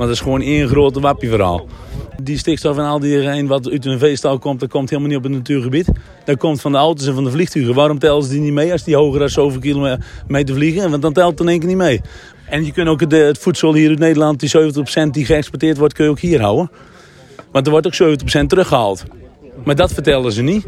Maar dat is gewoon één grote wappieverhaal. Die stikstof en al die wat uit een veestal komt, dat komt helemaal niet op het natuurgebied. Dat komt van de auto's en van de vliegtuigen. Waarom tellen ze die niet mee als die hoger dan zoveel kilometer vliegen? Want dan telt het in één keer niet mee. En je kunt ook het, het voedsel hier uit Nederland, die 70% die geëxporteerd wordt, kun je ook hier houden. Want er wordt ook 70% teruggehaald. Maar dat vertellen ze niet.